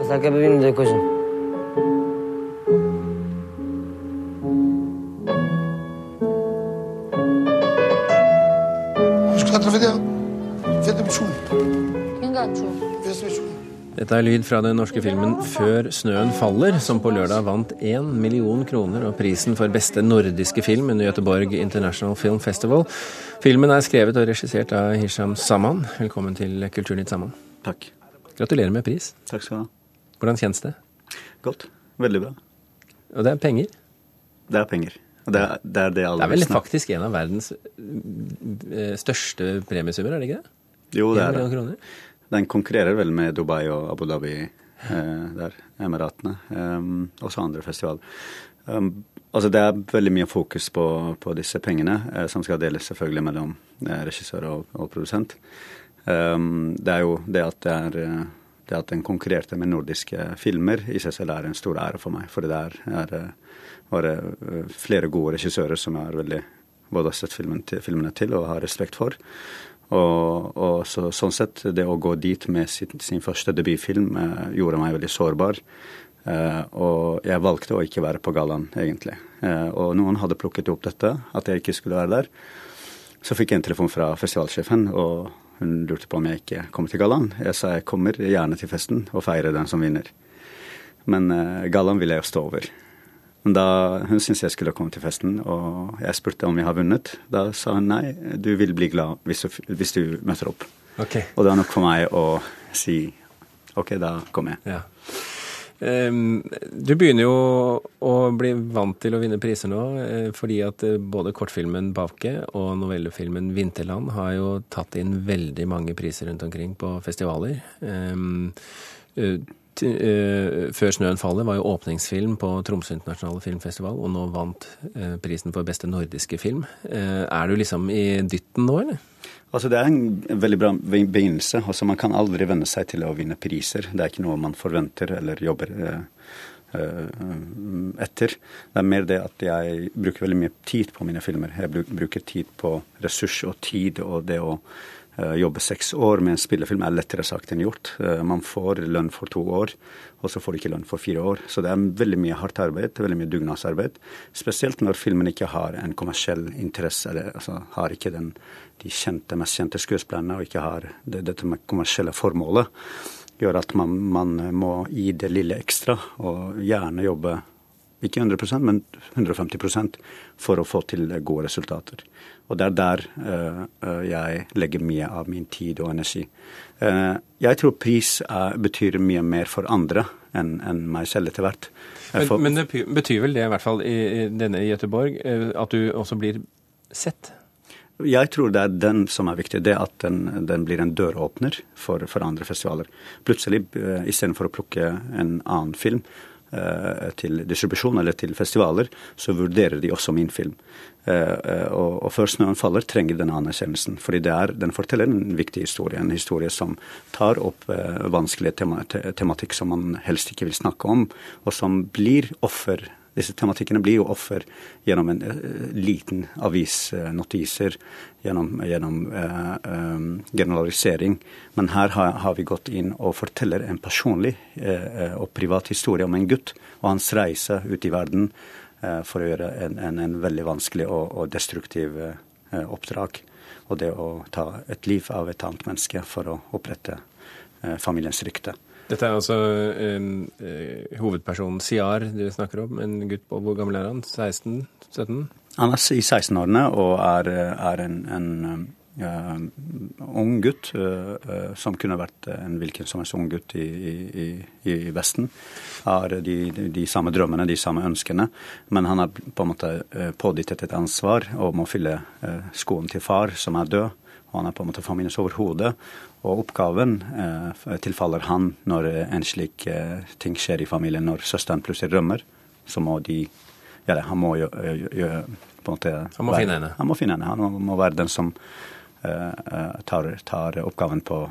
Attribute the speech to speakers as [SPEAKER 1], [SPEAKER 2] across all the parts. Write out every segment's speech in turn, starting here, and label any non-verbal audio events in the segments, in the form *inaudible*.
[SPEAKER 1] Hasta que begynne det.
[SPEAKER 2] Dette er lyd fra den norske filmen 'Før snøen faller', som på lørdag vant én million kroner og prisen for beste nordiske film under Göteborg International Film Festival. Filmen er skrevet og regissert av Hisham Saman. Velkommen til Kulturnytt Saman.
[SPEAKER 3] Takk.
[SPEAKER 2] Gratulerer med pris.
[SPEAKER 3] Takk skal du ha.
[SPEAKER 2] Hvordan kjennes det?
[SPEAKER 3] Godt. Veldig bra.
[SPEAKER 2] Og det er penger?
[SPEAKER 3] Det er penger. Det er det, er det alle
[SPEAKER 2] Det er vel faktisk en av verdens eh, største premiesummer, er det ikke det?
[SPEAKER 3] Jo, det er det. Den konkurrerer vel med Dubai og Abu Dhabi eh, der, Emiratene. Um, også andre festivaler. Um, altså det er veldig mye fokus på, på disse pengene, eh, som skal deles selvfølgelig mellom eh, regissør og, og produsent. Um, det er jo det at det er eh, det at den konkurrerte med nordiske filmer i seg selv er en stor ære for meg. For det er, er eh, bare eh, flere gode regissører som jeg veldig både har sett filmen til, filmene til og har respekt for. Og, og så, sånn sett, det å gå dit med sin, sin første debutfilm eh, gjorde meg veldig sårbar. Eh, og jeg valgte å ikke være på gallaen, egentlig. Eh, og noen hadde plukket opp dette, at jeg ikke skulle være der. Så fikk jeg en telefon fra festivalsjefen, og hun lurte på om jeg ikke kom til gallaen. Jeg sa jeg kommer gjerne til festen og feirer den som vinner. Men uh, gallaen ville jeg jo stå over. Men da hun syntes jeg skulle komme til festen, og jeg spurte om jeg har vunnet, da sa hun nei, du vil bli glad hvis du, hvis du møter opp.
[SPEAKER 2] Ok.
[SPEAKER 3] Og det var nok for meg å si OK, da kommer jeg.
[SPEAKER 2] Ja. Ehm, Du begynner jo å bli vant til å vinne priser nå, eh, fordi at eh, både kortfilmen Bavke og novellefilmen 'Vinterland' har jo tatt inn veldig mange priser rundt omkring på festivaler. Ehm, eh, 'Før snøen faller' var jo åpningsfilm på Tromsø internasjonale filmfestival, og nå vant prisen for beste nordiske film. Er du liksom i dytten nå, eller?
[SPEAKER 3] Altså Det er en veldig bra begynnelse. Altså Man kan aldri venne seg til å vinne priser. Det er ikke noe man forventer eller jobber eh, eh, etter. Det er mer det at jeg bruker veldig mye tid på mine filmer. Jeg bruker tid på ressurs og tid, og det å jobbe seks år med en spillefilm er lettere sagt enn gjort. Eh, man får lønn for to år, og så får du ikke lønn for fire år. Så det er veldig mye hardt arbeid, veldig mye dugnadsarbeid. Spesielt når filmen ikke har en kommersiell interesse, eller altså, har ikke den, de kjente, mest kjente skuespillerne, og ikke har det, dette med kommersielle formålet. Gjør at man, man må gi det lille ekstra, og gjerne jobbe ikke 100% men 150% for å få til gode resultater. Og det er der eh, eh, jeg legger mye av min tid og energi. Eh, jeg tror pris betyr mye mer for andre enn meg selv etter hvert. For-
[SPEAKER 2] Men, men det betyr vel det, i hvert fall i, denne i Gøteborg, at du også blir sett?
[SPEAKER 3] Jeg tror det er den som er viktig. Det at den, den blir en døråpner for, for andre festivaler. Plutselig, istedenfor å plukke en annen film til distribusjon eller til festivaler, så vurderer de også min film. Eh, eh, og, og før snøen faller, trenger den anerkjennelsen. Fordi er, den forteller en viktig historie. En historie som tar opp eh, vanskelige tema, tematikk som man helst ikke vil snakke om, og som blir offer disse tematikkene blir jo offer gjennom en eh, liten avisnotiser, eh, gjennom, gjennom eh, eh, generalisering. Men her har, har vi gått inn og forteller en personlig eh, og privat historie om en gutt og hans reise ut i verden eh, for å gjøre en, en, en veldig vanskelig og, og destruktiv eh, oppdrag. Og det å ta et liv av et annet menneske for å opprette eh, familiens rykte.
[SPEAKER 2] Dette er altså eh, eh, hovedpersonen Siar du snakker om. En gutt på hvor gammel er han? 16? 17?
[SPEAKER 3] Han er i 16-årene og er, er en, en Uh, ung gutt uh, uh, som kunne vært en hvilken som helst ung gutt i, i, i, Vesten. Har de, de, de samme drømmene, de samme ønskene, men han har på en måte eh, pådyttet et ansvar om å fylle eh, skoen til far, som er død. Og han er på en måte familiens overhode. Og oppgaven eh, tilfaller han når en slik eh, ting skjer i familien, når søsteren plutselig rømmer. Så må de ja, det, Han må jo, jo, jo på en måte
[SPEAKER 2] Han må
[SPEAKER 3] være,
[SPEAKER 2] finne henne.
[SPEAKER 3] Han må finne henne. Han må, være den som eh, eh, tar, tar oppgaven på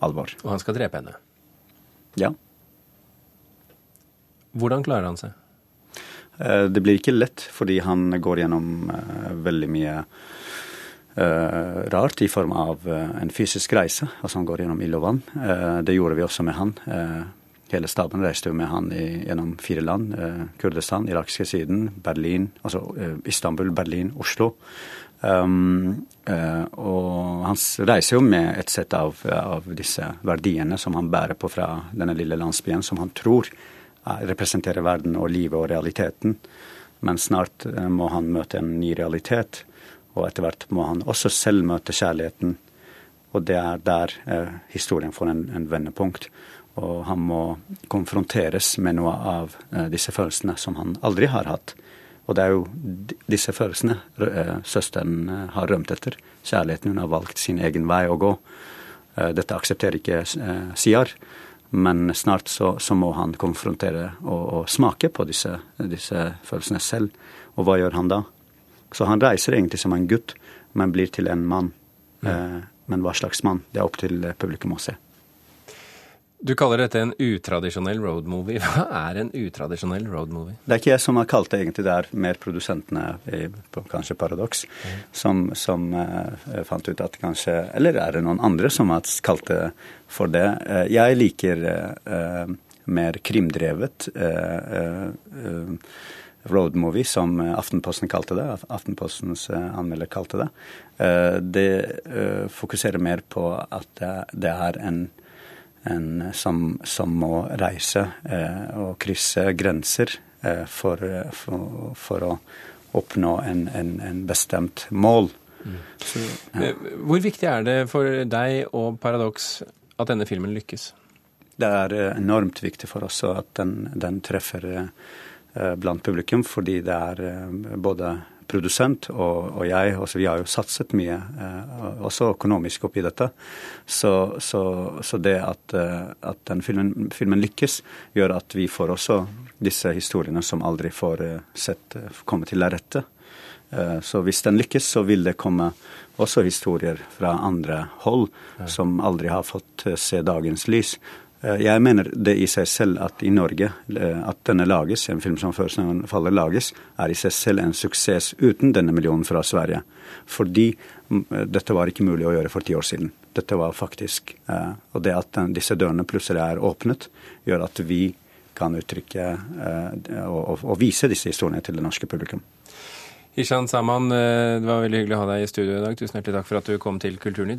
[SPEAKER 3] alvor.
[SPEAKER 2] Og han skal drepe henne.
[SPEAKER 3] Ja.
[SPEAKER 2] Hvordan klarer han seg?
[SPEAKER 3] Eh, Det blir ikke lett, fordi han går gjennom eh, veldig mye rart i form av eh, en fysisk reise. Altså han går gjennom ild og vann. Eh, det gjorde vi også med han. Eh, hele staben reiste jo med han i, gjennom fire land. Kurdistan, irakiske siden, Berlin, altså Istanbul, Berlin, Oslo. Um, og han reiser jo med et sett av, av, disse verdiene som han bærer på fra denne lille landsbyen, som han tror representerer verden og livet og realiteten. Men snart må han møte en ny realitet, og etter hvert må han også selv møte kjærligheten. Og det er der historien får en, en, vendepunkt. Og han må konfronteres med noe av disse følelsene som han aldri har hatt. Og det er jo disse følelsene eh, søsteren eh, har rømt etter. Kjærligheten. Hun har valgt sin egen vei å gå. Eh, dette aksepterer ikke Siar, men snart så, så, må han konfrontere og, og smake på disse, disse, følelsene selv. Og hva gjør han da? Så han reiser egentlig som en gutt, men blir til en mann. Mm. Men hva slags mann? Det er opp til publikum å se.
[SPEAKER 2] Du kaller dette en utradisjonell roadmovie. *laughs* Hva er en utradisjonell roadmovie?
[SPEAKER 3] Det er ikke jeg som har kalt det, egentlig. Det er mer produsentene, på kanskje Paradox, mm. som, som uh, fant ut at kanskje Eller er det noen andre som har kalt det for det? Uh, jeg liker uh, mer krimdrevet roadmovie, som Aftenposten kalte det. Aftenpostens anmelder kalte det. det fokuserer mer på at det, er en en som, som må reise eh, og krysse grenser eh, for, for, for, å oppnå en, en, en bestemt mål. Mm.
[SPEAKER 2] Så, ja. Eh, hvor viktig er det for deg og Paradox at denne filmen lykkes?
[SPEAKER 3] Det er eh, enormt viktig for oss at den, den treffer eh, blant publikum, fordi det er eh, både produsent og, og jeg, også, vi har jo satset mye, eh, også økonomisk oppi dette. Så, så, så det at, eh, at den filmen, filmen, lykkes, gjør at vi får også disse historiene som aldri får eh, sett komme til rette. Så hvis den lykkes, så vil det komme også historier fra andre hold som aldri har fått se dagens lys. Eh, jeg mener det i seg selv at i Norge, eh, at denne lages, en film som før faller lages, er i seg selv en suksess uten denne millionen fra Sverige. Fordi mm, dette var ikke mulig å gjøre for ti år siden. Dette var faktisk eh, Og det at disse dørene plutselig er åpnet, gjør at vi kan uttrykke og vise disse historiene til det norske publikum.
[SPEAKER 2] Ishan Saman, det var veldig hyggelig å ha deg i studio i dag. Tusen hjertelig takk for at du kom til Kulturnytt.